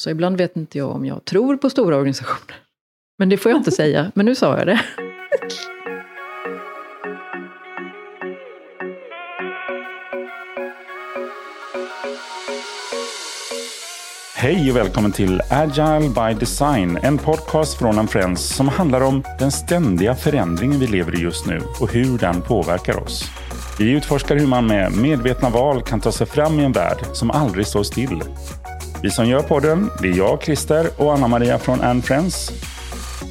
Så ibland vet inte jag om jag tror på stora organisationer. Men det får jag inte säga, men nu sa jag det. Hej och välkommen till Agile by Design, en podcast från en Friends som handlar om den ständiga förändringen vi lever i just nu och hur den påverkar oss. Vi utforskar hur man med medvetna val kan ta sig fram i en värld som aldrig står still. Vi som gör podden, det är jag, Christer och Anna-Maria från Anne Friends.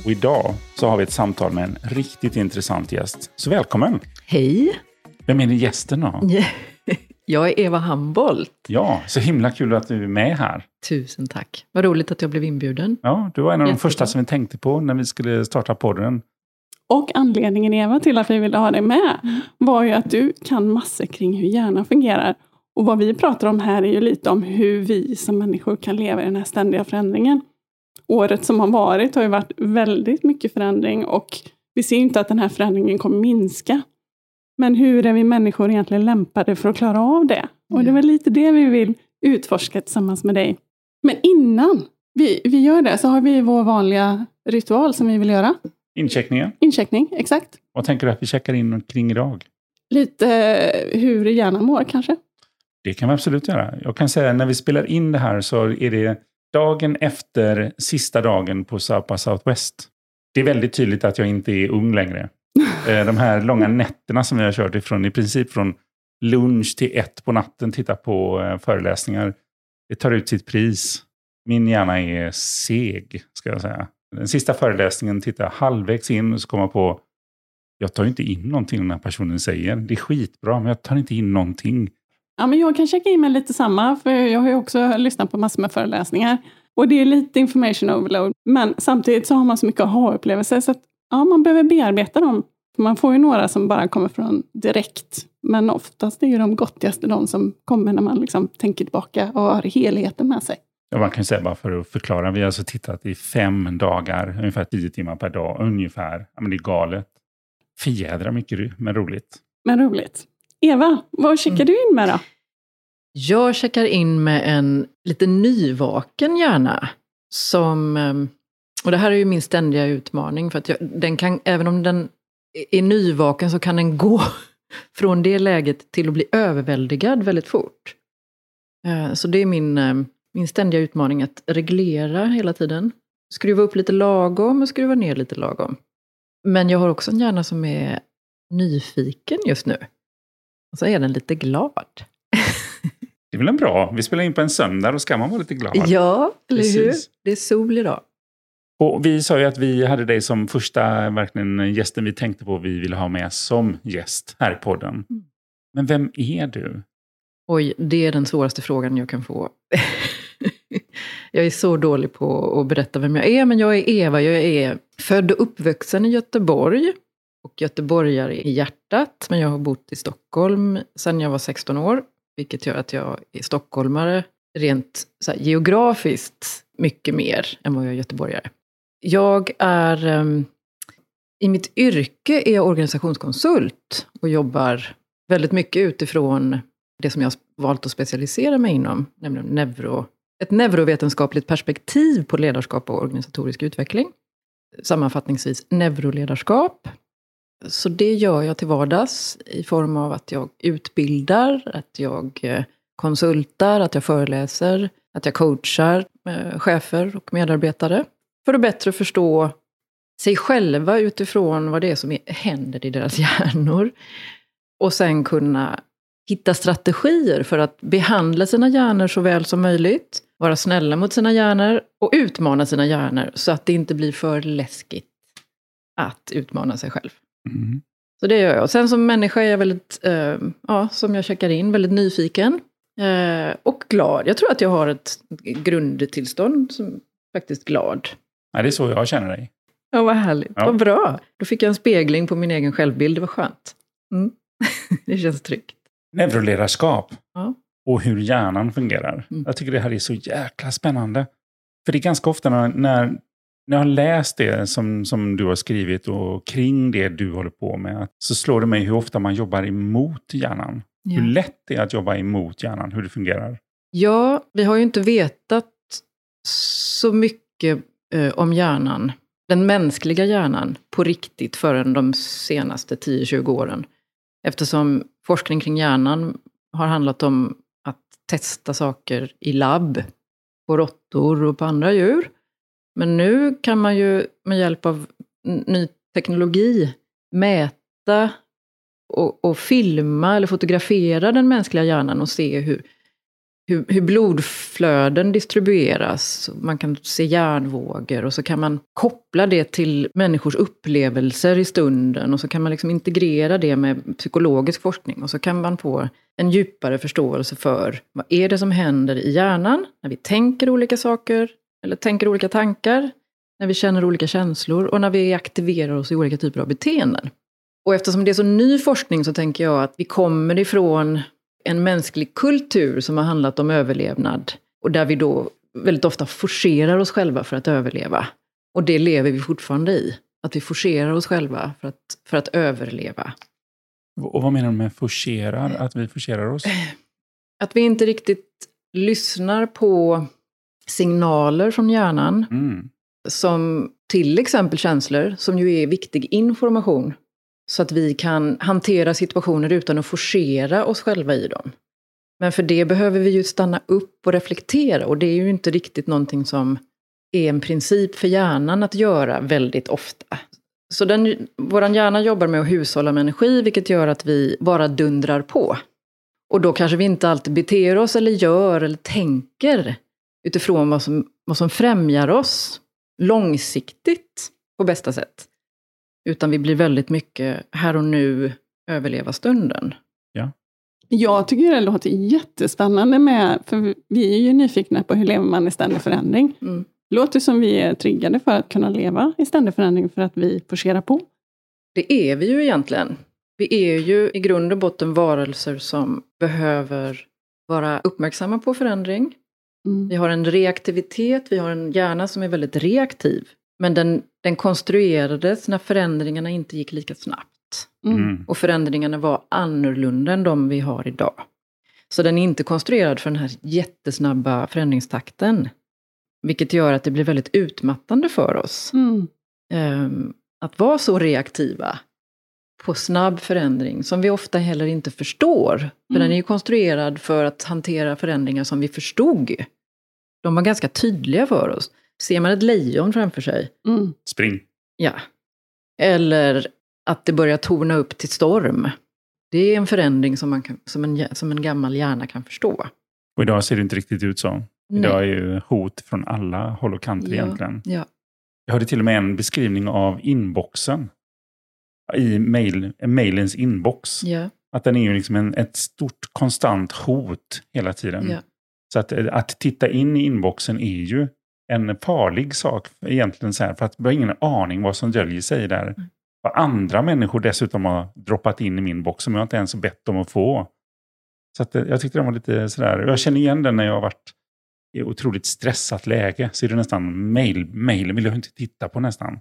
Och idag så har vi ett samtal med en riktigt intressant gäst. Så välkommen! Hej! Vem är gästen då? Jag är Eva Hambolt. Ja, så himla kul att du är med här. Tusen tack. Vad roligt att jag blev inbjuden. Ja, du var en av de Jättebra. första som vi tänkte på när vi skulle starta podden. Och anledningen Eva till att vi ville ha dig med var ju att du kan massor kring hur hjärnan fungerar. Och vad vi pratar om här är ju lite om hur vi som människor kan leva i den här ständiga förändringen. Året som har varit har ju varit väldigt mycket förändring och vi ser ju inte att den här förändringen kommer minska. Men hur är vi människor egentligen lämpade för att klara av det? Och det är väl lite det vi vill utforska tillsammans med dig. Men innan vi, vi gör det så har vi vår vanliga ritual som vi vill göra. Incheckningen. Incheckning, exakt. Vad tänker du att vi checkar in kring idag? Lite hur hjärnan mår kanske. Det kan vi absolut göra. Jag kan säga när vi spelar in det här så är det dagen efter sista dagen på Sapa Southwest. Det är väldigt tydligt att jag inte är ung längre. Eh, De här långa nätterna som vi har kört ifrån, i princip från lunch till ett på natten, titta på eh, föreläsningar. Det tar ut sitt pris. Min hjärna är seg, ska jag säga. Den sista föreläsningen tittar jag halvvägs in och så kommer jag på, jag tar inte in någonting den här personen säger. Det är skitbra, men jag tar inte in någonting. Ja, men jag kan checka in med lite samma, för jag har ju också lyssnat på massor med föreläsningar. Och det är lite information overload, men samtidigt så har man så mycket aha-upplevelser så att ja, man behöver bearbeta dem. Man får ju några som bara kommer från direkt, men oftast är ju de gottigaste de som kommer när man liksom tänker tillbaka och har helheten med sig. Ja, man kan säga bara för att förklara. Vi har alltså tittat i fem dagar, ungefär tio timmar per dag, ungefär. Ja, men det är galet. Förjädra mycket, men roligt. Men roligt. Eva, vad checkar du in med då? Jag checkar in med en lite nyvaken hjärna. Som, ehm, och det här är ju min ständiga utmaning. För att jag, den kan, även om den är nyvaken så kan den gå från det läget till att bli överväldigad väldigt fort. Eh, Så det är min, ehm, min ständiga utmaning att reglera hela tiden. Skruva upp lite lagom och skruva ner lite lagom. Men jag har också en hjärna som är nyfiken just nu. Och så är den lite glad. Det är väl en bra. Vi spelar in på en söndag, då ska man vara lite glad. Ja, eller hur? Det är sol idag. Och vi sa ju att vi hade dig som första verkligen gästen vi tänkte på vi ville ha med som gäst här i podden. Mm. Men vem är du? Oj, det är den svåraste frågan jag kan få. jag är så dålig på att berätta vem jag är, men jag är Eva. Jag är född och uppvuxen i Göteborg. Och göteborgare i hjärtat, men jag har bott i Stockholm sedan jag var 16 år. Vilket gör att jag är stockholmare rent så här, geografiskt mycket mer än vad jag är göteborgare. Jag är... Ehm, I mitt yrke är jag organisationskonsult och jobbar väldigt mycket utifrån det som jag har valt att specialisera mig inom, nämligen neuro, ett neurovetenskapligt perspektiv på ledarskap och organisatorisk utveckling. Sammanfattningsvis neuroledarskap. Så det gör jag till vardags i form av att jag utbildar, att jag eh, konsultar, att jag föreläser, att jag coachar eh, chefer och medarbetare. För att bättre förstå sig själva utifrån vad det är som händer i deras hjärnor. Och sen kunna hitta strategier för att behandla sina hjärnor så väl som möjligt, vara snälla mot sina hjärnor och utmana sina hjärnor så att det inte blir för läskigt att utmana sig själv. Mm. Så det gör jag. Sen som människa är jag väldigt, eh, ja, som jag checkar in, väldigt nyfiken. Eh, och glad. Jag tror att jag har ett grundtillstånd som faktiskt glad. Ja, det är så jag känner dig. Ja, vad härligt. Ja. Vad bra. Då fick jag en spegling på min egen självbild. Det var skönt. Mm. det känns tryggt. Neuroledarskap Ja. och hur hjärnan fungerar. Mm. Jag tycker det här är så jäkla spännande. För det är ganska ofta när, när, när jag har läst det som, som du har skrivit och kring det du håller på med, så slår det mig hur ofta man jobbar emot hjärnan. Ja. Hur lätt det är att jobba emot hjärnan, hur det fungerar. Ja, vi har ju inte vetat så mycket eh, om hjärnan, den mänskliga hjärnan, på riktigt förrän de senaste 10-20 åren. Eftersom forskning kring hjärnan har handlat om att testa saker i labb, på råttor och på andra djur. Men nu kan man ju med hjälp av ny teknologi mäta och, och, filma eller fotografera den mänskliga hjärnan och se hur, hur, hur, blodflöden distribueras. Man kan se hjärnvågor och så kan man koppla det till människors upplevelser i stunden och så kan man liksom integrera det med psykologisk forskning och så kan man få en djupare förståelse för vad är det som händer i hjärnan när vi tänker olika saker eller tänker olika tankar, när vi känner olika känslor och när vi aktiverar oss i olika typer av beteenden. Och eftersom det är så ny forskning så tänker jag att vi kommer ifrån en mänsklig kultur som har handlat om överlevnad. Och där vi då väldigt ofta forcerar oss själva för att överleva. Och det lever vi fortfarande i. Att vi forcerar oss själva för att, för att överleva. Och vad menar du med forcerar? Att vi forcerar oss? Att vi inte riktigt lyssnar på signaler från hjärnan. Mm. Som till exempel känslor, som ju är viktig information så att vi kan hantera situationer utan att forcera oss själva i dem. Men för det behöver vi ju stanna upp och reflektera och det är ju inte riktigt någonting som är en princip för hjärnan att göra väldigt ofta. Så den, våran hjärna jobbar med att hushålla med energi, vilket gör att vi bara dundrar på. Och då kanske vi inte alltid beter oss eller gör eller tänker utifrån vad som, vad som främjar oss långsiktigt på bästa sätt. Utan vi blir väldigt mycket här och nu, överleva stunden. Ja. Jag tycker det låter jättespännande med, för vi är ju nyfikna på hur lever man i ständig förändring. Mm. Det låter som vi är triggade för att kunna leva i ständig förändring för att vi forcerar på. Det är vi ju egentligen. Vi är ju i grund och botten varelser som behöver vara uppmärksamma på förändring. Mm. Vi har en reaktivitet, vi har en hjärna som är väldigt reaktiv. Men den, den konstruerades när förändringarna inte gick lika snabbt. Mm. Mm. Och förändringarna var annorlunda än de vi har idag. Så den är inte konstruerad för den här jättesnabba förändringstakten. Vilket gör att det blir väldigt utmattande för oss. Mm. Um, att vara så reaktiva på snabb förändring som vi ofta heller inte förstår. För Mm. den är ju konstruerad för att hantera förändringar som vi förstod. De var ganska tydliga för oss. Ser man ett lejon framför sig, Mm. Spring. ja. Eller att det börjar torna upp till storm. Det är en förändring som, man kan, som, en, som en gammal hjärna kan förstå. Och idag ser det inte riktigt ut så. Nej. Idag är ju hot från alla håll och kanter Ja. egentligen. Ja. Jag hörde till och med en beskrivning av inboxen. I mail, mailens inbox. Ja, Att den är ju liksom en, ett stort konstant hot hela tiden. Så att, eh, att titta in i inboxen är ju en farlig sak egentligen. Så här, för att vi har ingen aning vad som döljer sig där. Mm. Vad andra människor dessutom har droppat in i min box som jag inte ens bett om att få. Så att, eh, jag tyckte den var lite sådär. Jag känner igen den när jag har varit i otroligt stressat läge. Så är det nästan mail, mailen vill jag inte titta på nästan.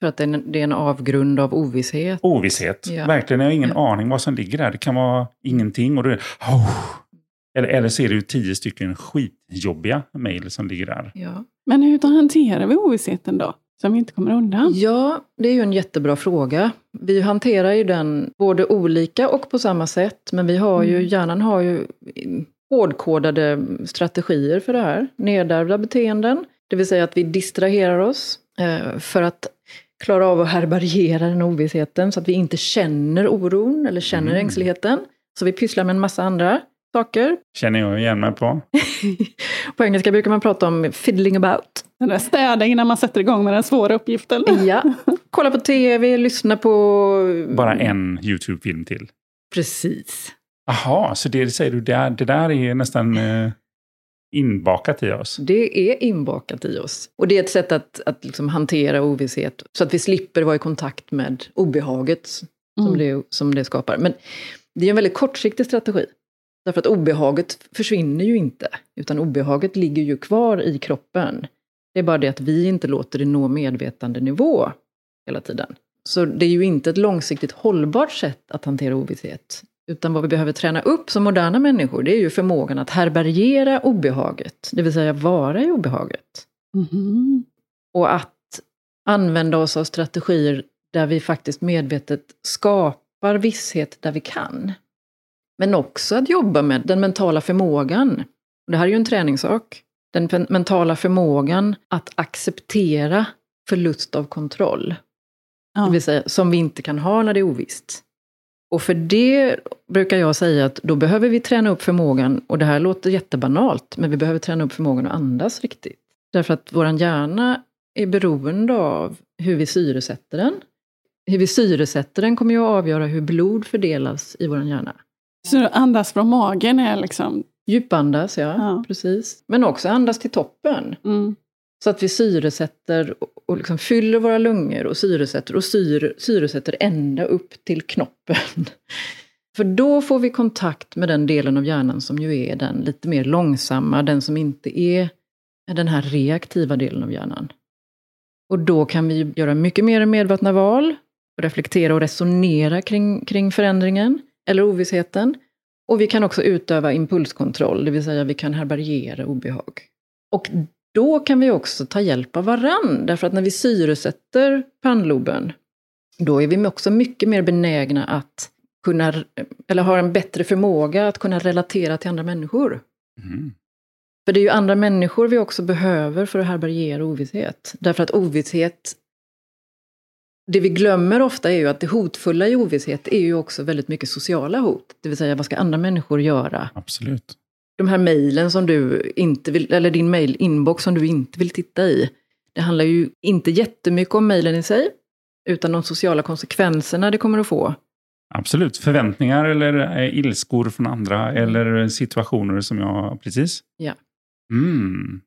För att det är en, det är en avgrund av ovisshet. Ovisshet. Ja. Verkligen, jag har ingen Ja. aning vad som ligger där. Det kan vara ingenting och då är det... Oh. Eller, eller så är det ju tio stycken skitjobbiga mejl som ligger där. Ja. Men hur hanterar vi ovissheten då? Som vi inte kommer undan? ja, det är ju en jättebra fråga. Vi hanterar ju den både olika och på samma sätt. Men vi har ju, Mm. hjärnan har ju hårdkodade strategier för det här. Nedärvda beteenden. Det vill säga att vi distraherar oss eh, för att klara av att härbärgera den ovissheten. Så att vi inte känner oron eller känner Mm. ängsligheten. Så vi pysslar med en massa andra saker. Känner jag igen mig på. På engelska brukar man prata om fiddling about. Den där städa innan man sätter igång med den svåra uppgiften. Ja. Kolla på tv, lyssna på... Bara en YouTube-film till. Precis. Jaha, så det säger du, det, är, det där är nästan eh, inbakat i oss. Det är inbakat i oss. Och det är ett sätt att, att liksom hantera ovisshet. Så att vi slipper vara i kontakt med obehaget som, Mm. det, som det skapar. Men det är en väldigt kortsiktig strategi. Därför att obehaget försvinner ju inte. Utan obehaget ligger ju kvar i kroppen. Det är bara det att vi inte låter det nå medvetandenivå hela tiden. Så det är ju inte ett långsiktigt hållbart sätt att hantera ovisshet. Utan vad vi behöver träna upp som moderna människor, det är ju förmågan att härbärgera obehaget. Det vill säga vara i obehaget. Mhm. Och att använda oss av strategier där vi faktiskt medvetet skapar visshet där vi kan. Men också att jobba med den mentala förmågan. Det här är ju en träningssak. Den mentala förmågan att acceptera förlust av kontroll. Ja. Det vill säga, som vi inte kan ha när det är ovisst. Och för det brukar jag säga att då behöver vi träna upp förmågan, och det här låter jättebanalt, men vi behöver träna upp förmågan att andas riktigt. Därför att vår hjärna är beroende av hur vi syresätter den. Hur vi syresätter den kommer ju att avgöra hur blod fördelas i vår hjärna. Så andas från magen är liksom... Djupandas, ja, Ja. precis. Men också andas till toppen. Mm. Så att vi syresätter och- och liksom fyller våra lungor och syresätter och syre, syresätter ända upp till knoppen. För då får vi kontakt med den delen av hjärnan som ju är den lite mer långsamma, den som inte är den här reaktiva delen av hjärnan. Och då kan vi göra mycket mer medvetna val, reflektera och resonera kring, kring förändringen eller ovissheten. Och vi kan också utöva impulskontroll, det vill säga vi kan härbärgera obehag. Och då kan vi också ta hjälp av varann, därför att när vi syresätter pannloben, då är vi också mycket mer benägna att kunna, eller har en bättre förmåga att kunna relatera till andra människor. Mm. För det är ju andra människor vi också behöver för att härbärgera ovisshet. Därför att ovisshet, det vi glömmer ofta är ju att det hotfulla i ovisshet är ju också väldigt mycket sociala hot. Det vill säga, vad ska andra människor göra? Absolut. de här mejlen som du inte vill, eller din mejlinbox som du inte vill titta i. Det handlar ju inte jättemycket om mejlen i sig, utan de sociala konsekvenserna det kommer att få. Absolut. Förväntningar eller eh, ilskor från andra eller situationer som jag... Precis. Ja. Mm.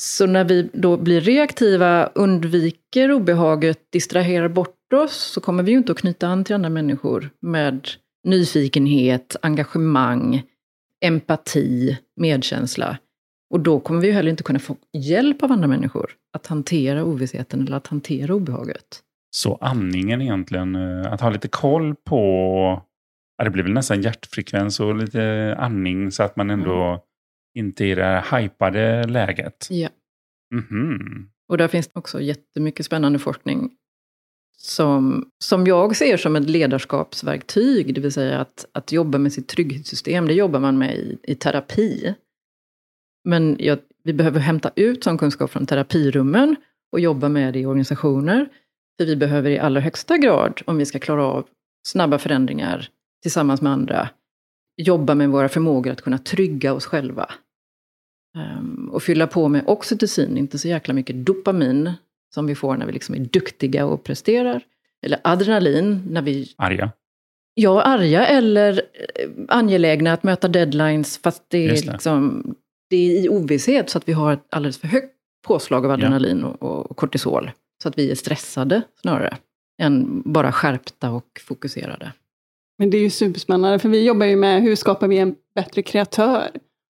Så när vi då blir reaktiva, undviker obehaget, distraherar bort oss, så kommer vi ju inte att knyta an till andra människor med nyfikenhet, engagemang, empati, medkänsla. Och då kommer vi ju heller inte kunna få hjälp av andra människor att hantera ovissheten eller att hantera obehaget. Så andningen egentligen, eh, att ha lite koll på... Ja, det blir väl nästan hjärtfrekvens och lite andning så att man ändå inte i det här hypade läget. Ja. Mhm. Och där finns också jättemycket spännande forskning som, som jag ser som ett ledarskapsverktyg, det vill säga att, att jobba med sitt trygghetssystem, det jobbar man med i, i terapi. Men jag, vi behöver hämta ut sån kunskap från terapirummen och jobba med det i organisationer. För vi behöver i allra högsta grad, om vi ska klara av snabba förändringar tillsammans med andra, jobba med våra förmågor att kunna trygga oss själva. Ehm, och fylla på med oxytocin, inte så jäkla mycket dopamin som vi får när vi liksom är duktiga och presterar. Eller adrenalin när vi Arga. Ja, arga eller eh, angelägna att möta deadlines fast det är, det. liksom, det är i ovisshet så att vi har ett alldeles för högt påslag av adrenalin och, och kortisol. Så att vi är stressade snarare än bara skärpta och fokuserade. Men det är ju superspännande, för vi jobbar ju med hur skapar vi en bättre kreatör?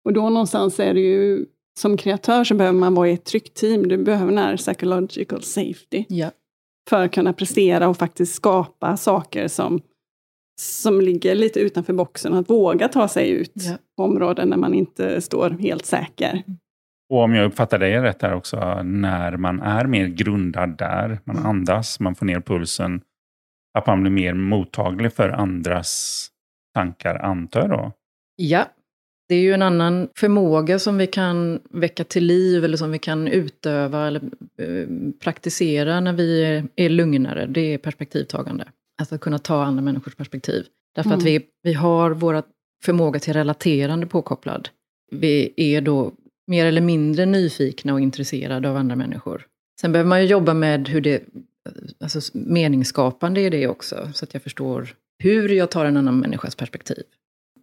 Och då någonstans är det ju, som kreatör så behöver man vara i ett tryggt team. Du behöver den här psychological safety Ja. för att kunna prestera och faktiskt skapa saker som, som ligger lite utanför boxen. Att våga ta sig ut Ja. på områden där man inte står helt säker. Och om jag uppfattar dig rätt här också, när man är mer grundad där, man Mm. andas, man får ner pulsen, att man blir mer mottaglig för andras tankar, antar jag då? ja. Det är ju en annan förmåga som vi kan väcka till liv eller som vi kan utöva eller eh, praktisera när vi är, lugnare. Det är perspektivtagande. Alltså att kunna ta andra människors perspektiv. Därför att Mm. vi, vi har vår förmåga till relaterande påkopplad. Vi är då mer eller mindre nyfikna och intresserade av andra människor. Sen behöver man ju jobba med hur det, alltså meningsskapande är det också, så att jag förstår hur jag tar en annan människas perspektiv.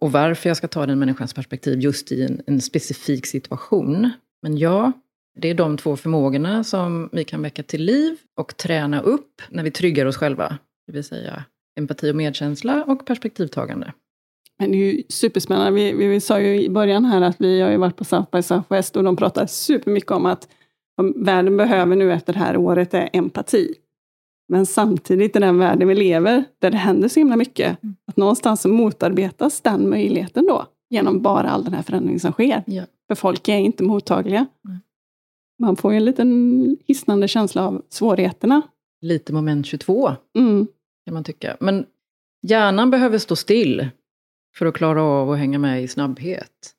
Och varför jag ska ta den människans perspektiv just i en, en specifik situation. Men ja, det är de två förmågorna som vi kan väcka till liv och träna upp när vi tryggar oss själva. Det vill säga empati och medkänsla och perspektivtagande. Men det är ju superspännande. Vi, vi, vi sa ju i början här att vi har ju varit på South by Southwest och de pratar supermycket om att vad världen behöver nu efter det här året är empati. Men samtidigt i den världen vi lever, där det händer så himla mycket, Mm. att någonstans motarbetas den möjligheten då, genom bara all den här förändringen som sker. Ja. För folk är inte mottagliga. Nej. Man får ju en liten hisnande känsla av svårigheterna. Lite moment 22 Mm. kan man tycka. Men hjärnan behöver stå still för att klara av att hänga med i snabbhet.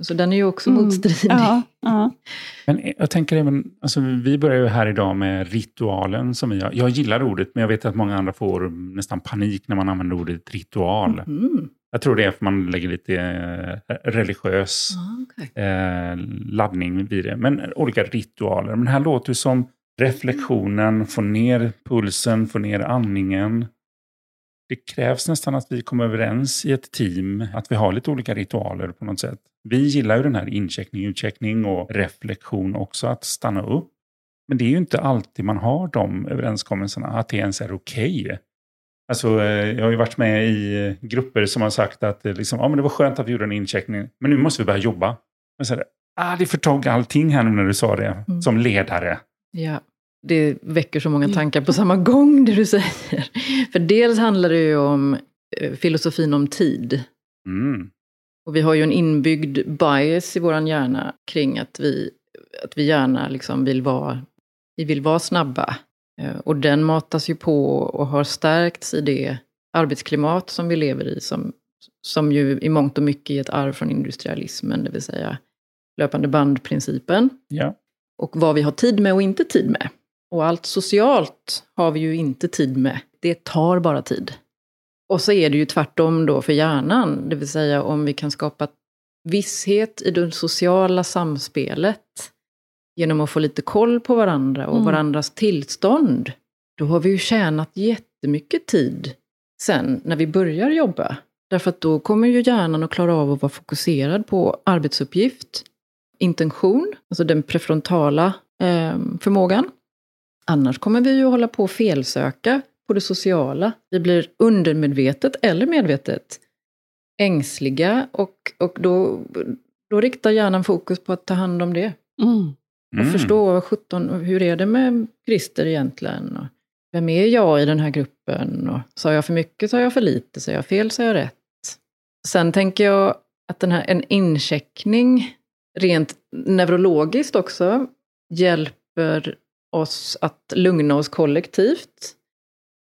Så den är ju också Mm. motstridig. Ja, ja. Men jag tänker även, alltså vi börjar ju här idag med ritualen som vi har. Jag gillar ordet, men jag vet att många andra får nästan panik när man använder ordet ritual. Mm. Jag tror det är för man lägger lite eh, religiös Ah, okej. eh, laddning vid det. Men olika ritualer. Men här låter det som reflektionen, få ner pulsen, få ner andningen. Det krävs nästan att vi kommer överens i ett team, att vi har lite olika ritualer på något sätt. Vi gillar ju den här incheckning, utcheckning och reflektion också, att stanna upp. Men det är ju inte alltid man har de överenskommelserna, att det ens är okej. Alltså, eh, jag har ju varit med i grupper som har sagt att eh, liksom, ja, men det var skönt att vi gjorde en incheckning, men nu måste vi börja jobba. Men så är det, ah, det förtog allting här nu när du sa det, Mm. som ledare. Ja, det väcker så många Mm. tankar på samma gång det du säger. För dels handlar det ju om eh, filosofin om tid. Mm. Och vi har ju en inbyggd bias i vår hjärna kring att vi, att vi gärna liksom vill, vara, vi vill vara snabba. Eh, Och den matas ju på och har stärkts i det arbetsklimat som vi lever i, som, som ju i mångt och mycket är ett arv från industrialismen, det vill säga löpande bandprincipen. Ja. Och vad vi har tid med och inte tid med. Och allt socialt har vi ju inte tid med. Det tar bara tid. Och så är det ju tvärtom då för hjärnan, det vill säga om vi kan skapa visshet i det sociala samspelet genom att få lite koll på varandra och Mm. varandras tillstånd, då har vi ju tjänat jättemycket tid sen när vi börjar jobba. Därför att då kommer ju hjärnan att klara av att vara fokuserad på arbetsuppgift, intention, alltså den prefrontala eh, förmågan. Annars kommer vi ju hålla på och felsöka på det sociala. Vi blir undermedvetet eller medvetet ängsliga och, och då, då riktar hjärnan fokus på att ta hand om det. Mm. Och Mm. förstå vad 17, hur är det med Christer egentligen? Och vem är jag i den här gruppen? Och sa jag för mycket, sa jag för lite, sa jag fel, sa jag rätt? Sen tänker jag att den här, en incheckning, rent neurologiskt också, hjälper oss att lugna oss kollektivt.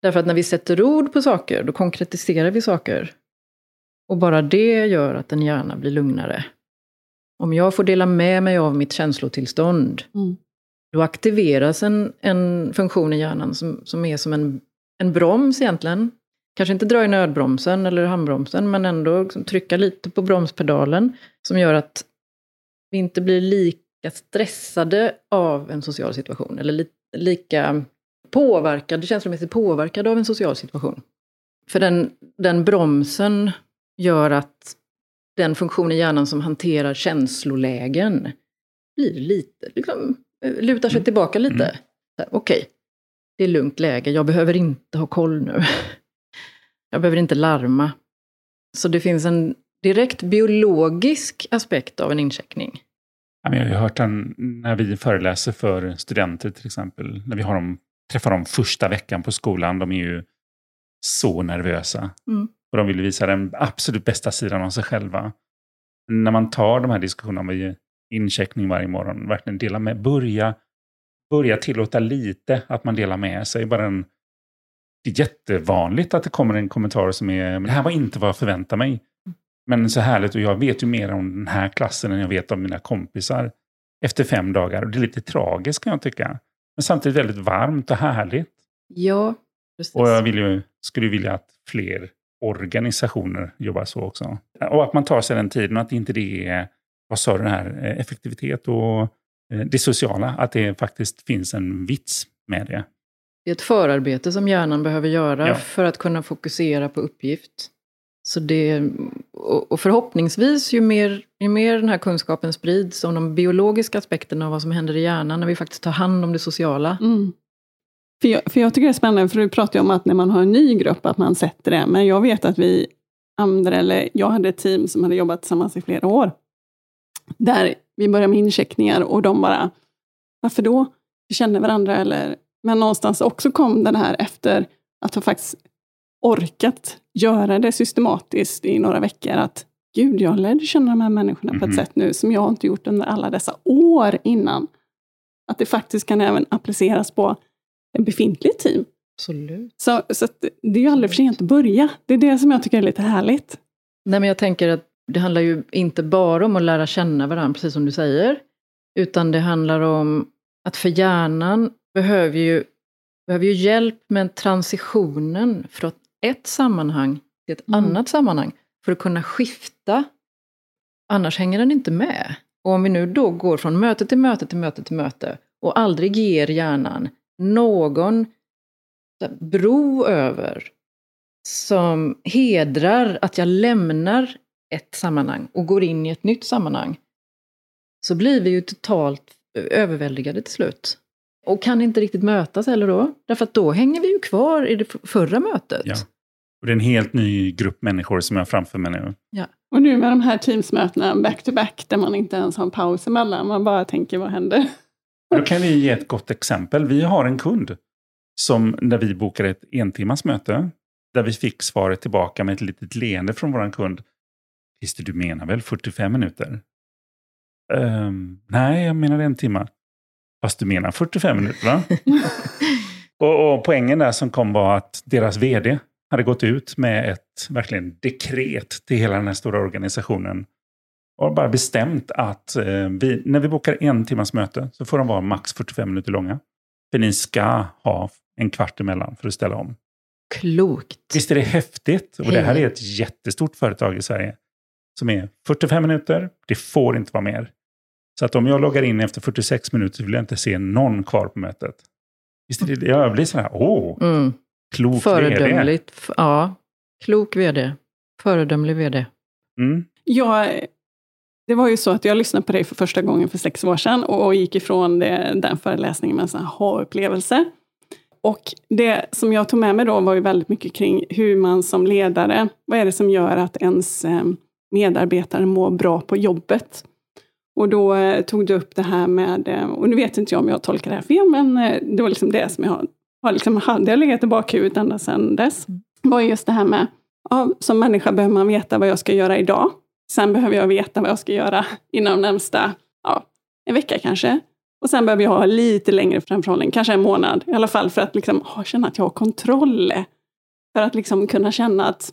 Därför att när vi sätter ord på saker, då konkretiserar vi saker. Och bara det gör att en hjärna blir lugnare. Om jag får dela med mig av mitt känslotillstånd, Mm. då aktiveras en, en funktion i hjärnan som, som är som en, en broms egentligen. Kanske inte dra i nödbromsen eller handbromsen, men ändå liksom trycka lite på bromspedalen, som gör att vi inte blir lika stressade av en social situation, eller li, lika påverkade, känslomässigt påverkade av en social situation. För den, den bromsen gör att den funktion i hjärnan som hanterar känslolägen blir lite, liksom, eh, lutar sig Mm. tillbaka lite. Mm. Okej, det är lugnt läge, jag behöver inte ha koll nu. Jag behöver inte larma. Så det finns en direkt biologisk aspekt av en incheckning. Jag har ju hört den när vi föreläser för studenter till exempel. När vi har dem, träffar dem första veckan på skolan. De är ju så nervösa. Mm. Och de vill visa den absolut bästa sidan av sig själva. När man tar de här diskussionerna med incheckning varje morgon, verkligen dela med, börja, börja tillåta lite att man delar med sig. Bara en, det är jättevanligt att det kommer en kommentar som är, men det här var inte vad jag förväntade mig. Men så härligt och jag vet ju mer om den här klassen än jag vet om mina kompisar efter fem dagar. Och det är lite tragiskt kan jag tycka. Men samtidigt väldigt varmt och härligt. Ja, precis. Och jag vill ju, skulle vilja att fler organisationer jobbar så också. Och att man tar sig den tiden och att inte det är, vad sa du, den här eh, effektivitet och eh, det sociala, att det faktiskt finns en vits med det. Det är ett förarbete som hjärnan behöver göra Ja. för att kunna fokusera på uppgift. Så det, och förhoppningsvis, ju mer, ju mer den här kunskapen sprids om de biologiska aspekterna av vad som händer i hjärnan när vi faktiskt tar hand om det sociala. Mm. För, jag, för jag tycker det är spännande, för du pratar ju om att när man har en ny grupp, att man sätter det. Men jag vet att vi andra, eller jag hade ett team som hade jobbat tillsammans i flera år. Där vi började med incheckningar och de bara, varför då? Vi känner varandra eller Men någonstans också kom den här efter att ha faktiskt orkat göra det systematiskt i några veckor. Att gud, jag lärde känna de här människorna på ett Mhm. sätt nu som jag inte gjort under alla dessa år innan. Att det faktiskt kan även appliceras på en befintlig team. Absolut. Så, så det är ju aldrig för sent att börja. Det är det som jag tycker är lite härligt. Nej, men jag tänker att det handlar ju inte bara om att lära känna varandra, precis som du säger. Utan det handlar om att för hjärnan behöver ju, behöver ju hjälp med transitionen från ett sammanhang till ett Mm. annat sammanhang. För att kunna skifta. Annars hänger den inte med. Och om vi nu då går från möte till möte till möte till möte och aldrig ger hjärnan någon bro över som hedrar att jag lämnar ett sammanhang och går in i ett nytt sammanhang, så blir vi ju totalt överväldigade till slut. Och kan inte riktigt mötas heller då, därför att då hänger vi ju kvar i det förra mötet. Ja. Och det är en helt ny grupp människor som jag har framför mig nu. Och nu med de här teamsmötena back to back där man inte ens har en paus emellan. Man bara tänker, vad händer? Då kan vi ge ett gott exempel. Vi har en kund som när vi bokade ett entimmas möte där vi fick svaret tillbaka med ett litet leende från vår kund. Christer, du menar väl 45 minuter? Ehm, nej, jag menar en timme. Fast du menar 45 minuter, va? och, och poängen där som kom var att deras vd hade gått ut med ett verkligen dekret till hela den här stora organisationen. Och bara bestämt att eh, vi, när vi bokar en timmas möte så får de vara max 45 minuter långa. För ni ska ha en kvart emellan för att ställa om. Klokt. Visst är det häftigt? Och det här är ett jättestort företag i Sverige. Som är 45 minuter, det får inte vara mer. Så att om jag loggar in efter 46 minuter så vill jag inte se någon kvar på mötet. Visst är det, jag blir så här, åh, Mm. Klok vd. Föredömligt. F- Ja. Klok vd. Föredömlig vd. Mm. Jag, det var ju så att jag lyssnade på dig för första gången för sex år sedan och gick ifrån det, den föreläsningen med en sån här ha-upplevelse. Och det som jag tog med mig då var ju väldigt mycket kring hur man som ledare, vad är det som gör att ens eh, medarbetare mår bra på jobbet? Och då eh, tog du upp det här med, eh, och nu vet inte jag om jag tolkar det här fel, men det var liksom det som jag har, liksom, hade jag legat i bakhuvudet ända sedan dess. var just det här med, ja, som människa behöver man veta vad jag ska göra idag. Sen behöver jag veta vad jag ska göra inom närmsta, ja, en vecka kanske. Och sen behöver jag ha lite längre framförhållning, kanske en månad i alla fall, för att liksom, ha, känna att jag har kontroll. För att liksom kunna känna att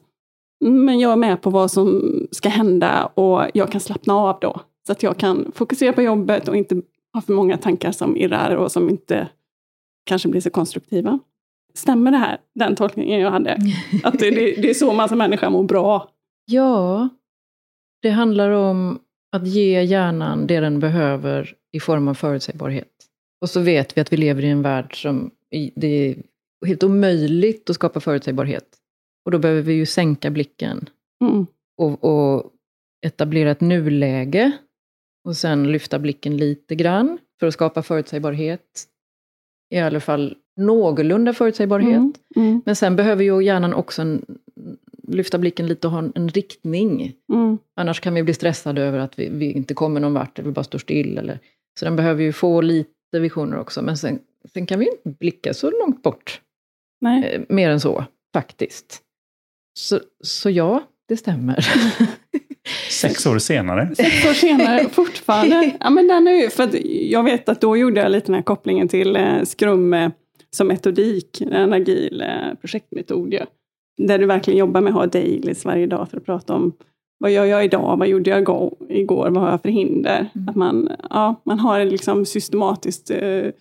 mm, men jag är med på vad som ska hända och jag kan slappna av då. Så att jag kan fokusera på jobbet och inte ha för många tankar som irrar och som inte kanske blir så konstruktiva. Stämmer det här, den tolkningen jag hade? Att det, det, det är så man som människa mår bra? Ja, det handlar om att ge hjärnan det den behöver i form av förutsägbarhet. Och så vet vi att vi lever i en värld som det är helt omöjligt att skapa förutsägbarhet. Och då behöver vi ju sänka blicken Mm. och, och etablera ett nuläge. Och sen lyfta blicken lite grann för att skapa förutsägbarhet. I alla fall någorlunda förutsägbarhet. Mm. Mm. Men sen behöver ju hjärnan också en, lyfta blicken lite och ha en, en riktning. Mm. Annars kan vi bli stressade över att vi, vi inte kommer någon vart, eller vi bara står still. Eller, så den behöver ju få lite visioner också. Men sen, sen kan vi inte blicka så långt bort, eh, mer än så, faktiskt. Så, så ja, det stämmer. Sex år senare. Sex år senare, fortfarande. Ja, men den är ju, för att jag vet att då gjorde jag lite den här kopplingen till eh, Scrum eh, som metodik, en agil eh, projektmetod. ju. Där du verkligen jobbar med att ha dailies varje dag för att prata om vad gör jag idag, vad gjorde jag igår, igår vad har jag för hinder? Mm. Att man, ja, man har en liksom systematisk eh,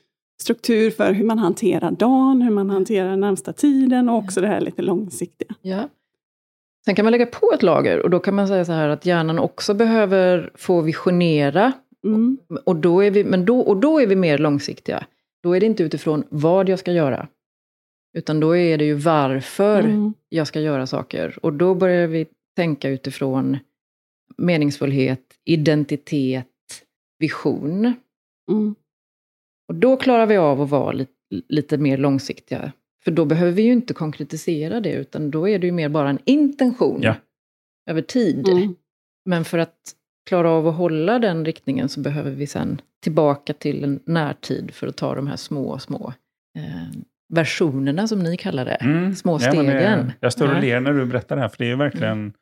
struktur för hur man hanterar dagen, hur man hanterar den närmsta tiden och också det här lite långsiktiga. ja. Sen kan man lägga på ett lager och då kan man säga så här att hjärnan också behöver få visionera. Mm. Och då är vi, men då, och då är vi mer långsiktiga. Då är det inte utifrån vad jag ska göra. Utan då är det ju varför Mm. jag ska göra saker. Och då börjar vi tänka utifrån meningsfullhet, identitet, vision. Mm. Och då klarar vi av att vara lite, lite mer långsiktiga. För då behöver vi ju inte konkretisera det, utan då är det ju mer bara en intention Ja. över tid. Mm. Men för att klara av att hålla den riktningen så behöver vi sen tillbaka till en närtid för att ta de här små, små eh, versionerna som ni kallar det. Mm. Små Ja, men det- stegen. jag står och Ja. ler när du berättar det här, för det är ju verkligen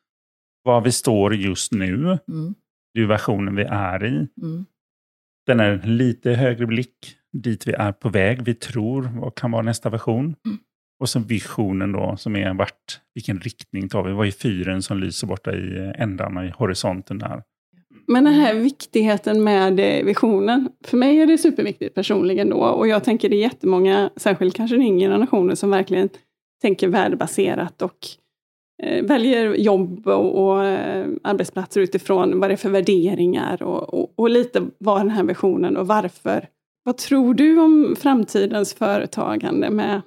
var vi står just nu. Mm, Det är versionen vi är i. mm, Den är lite högre blick dit vi är på väg. Vi tror vad kan vara nästa version. Mm. Och så visionen då som är vart, vilken riktning tar vi? Vad är fyren som lyser borta i ändarna i horisonten där? Men den här viktigheten med eh, visionen. För mig är det superviktigt personligen då. Och jag tänker det är jättemånga, särskilt kanske den yngre generationen, som verkligen tänker värdebaserat och eh, väljer jobb och, och eh, arbetsplatser utifrån vad det är för värderingar och, och, och lite vad den här visionen och varför. Vad tror du om framtidens företagande med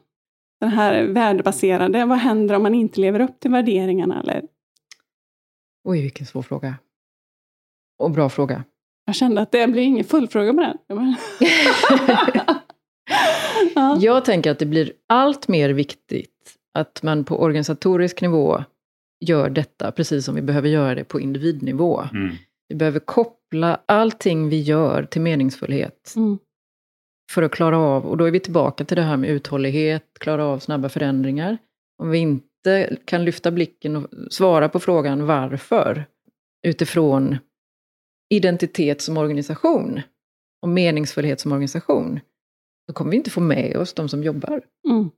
den här värdebaserade? Vad händer om man inte lever upp till värderingarna? Eller? Oj, vilken svår fråga. Och bra fråga. Jag kände att det blir ingen fullfråga på den. Ja. Jag tänker att det blir allt mer viktigt att man på organisatorisk nivå gör detta precis som vi behöver göra det på individnivå. Mm. Vi behöver koppla allting vi gör till meningsfullhet Mm. För att klara av, och då är vi tillbaka till det här med uthållighet, klara av snabba förändringar. Om vi inte kan lyfta blicken och svara på frågan varför utifrån identitet som organisation och meningsfullhet som organisation, då kommer vi inte få med oss de som jobbar. Mm.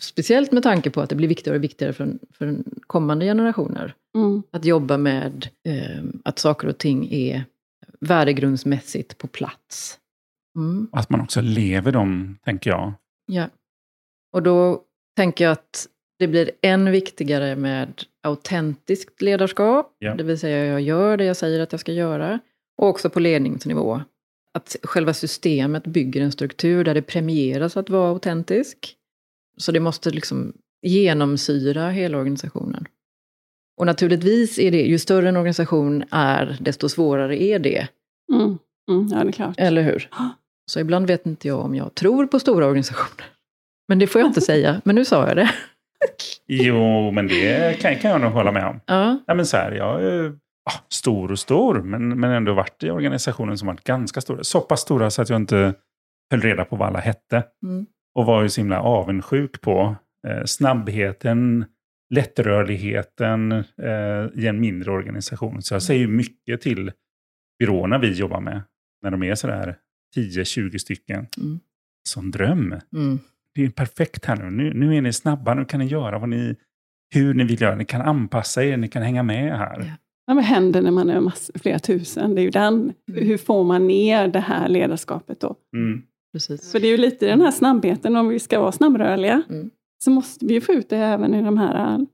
Speciellt med tanke på att det blir viktigare och viktigare för, för kommande generationer Mm. att jobba med eh, att saker och ting är värdegrundsmässigt på plats. Mm, Att man också lever dem, tänker jag. ja. Och då tänker jag att det blir än viktigare med autentiskt ledarskap, Ja. det vill säga jag gör det jag säger att jag ska göra, och också på ledningsnivå. Att själva systemet bygger en struktur där det premieras att vara autentisk. Så det måste liksom genomsyra hela organisationen. Och naturligtvis är det, ju större en organisation är, desto svårare är det. Mm. Mm. Ja, det är klart. Eller hur? Så ibland vet inte jag om jag tror på stora organisationer. Men det får jag inte säga, men nu sa jag det. Jo, men det kan, kan jag nog hålla med om. Ja, Ja, men så här, jag ja, stor och stor, men, men ändå varit i organisationen som varit ganska stora. Så pass stora så att jag inte höll reda på vad alla hette. Mm. Och var ju så himla avundsjuk på eh, snabbheten, lättrörligheten eh, i en mindre organisation. Så jag säger ju mycket till byråerna vi jobbar med, när de är sådär 10-20 stycken. Mm. Som dröm. mm, Det är perfekt här nu. nu. Nu är ni snabba, nu kan ni göra vad ni, hur ni vill göra. Ni kan anpassa er, ni kan hänga med här. Ja. Ja, vad händer när man är mass- flera tusen? Det är ju den. Mm. Hur får man ner det här ledarskapet då? Mm. precis. För det är ju lite den här snabbheten, om vi ska vara snabbrörliga, Mm. så måste vi ju få ut det även i de här äh,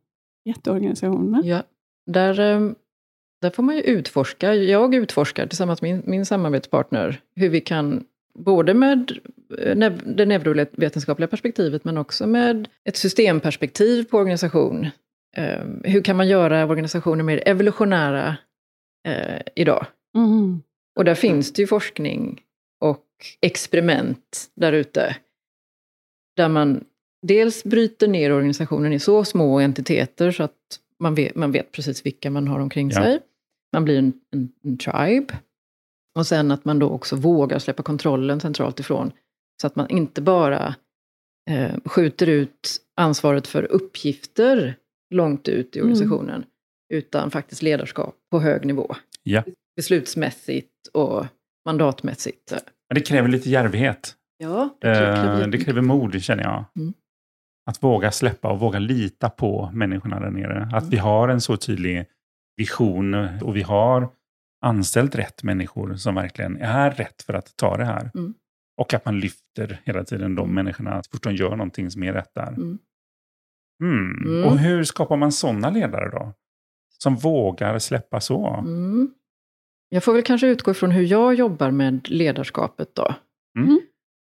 jätteorganisationerna. Ja, där, eh, där får man ju utforska. Jag utforskar tillsammans med min, min samarbetspartner hur vi kan, både med eh, det neurovetenskapliga perspektivet men också med ett systemperspektiv på organisation. Eh, hur kan man göra organisationer mer evolutionära eh, idag? Mm. Och där finns det ju forskning och experiment där ute. Där man dels bryter ner organisationen i så små entiteter så att man vet, man vet precis vilka man har omkring Ja. sig. Man blir en, en, en tribe. Och sen att man då också vågar släppa kontrollen centralt ifrån. Så att man inte bara eh, skjuter ut ansvaret för uppgifter långt ut i Mm. organisationen. Utan faktiskt ledarskap på hög nivå Ja. beslutsmässigt och mandatmässigt. Men det kräver lite djärvhet. Ja, det Eh, kräver det kräver mod, känner jag. Mm. Att våga släppa och våga lita på människorna där nere. Att Mm. vi har en så tydlig vision och vi har anställt rätt människor som verkligen är rätt för att ta det här. Mm. Och att man lyfter hela tiden de människorna så fort de gör någonting som är rätt där. Mm. Mm. Mm. Och hur skapar man sådana ledare då? Som vågar släppa så? Mm. Jag får väl kanske utgå ifrån hur jag jobbar med ledarskapet då. Mm.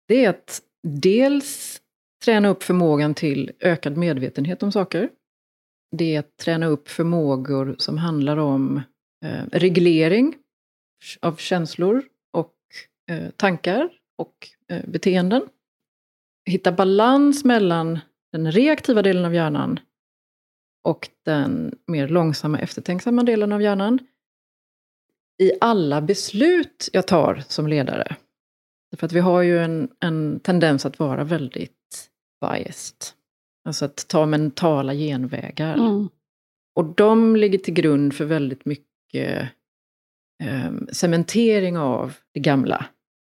Det är att dels träna upp förmågan till ökad medvetenhet om saker. Det är att träna upp förmågor som handlar om eh, reglering av känslor och eh, tankar och eh, beteenden. Hitta balans mellan den reaktiva delen av hjärnan och den mer långsamma eftertänksamma delen av hjärnan. I alla beslut jag tar som ledare. För att vi har ju en, en tendens att vara väldigt biased. Alltså att ta mentala genvägar. Mm. Och de ligger till grund för väldigt mycket eh, cementering av det gamla.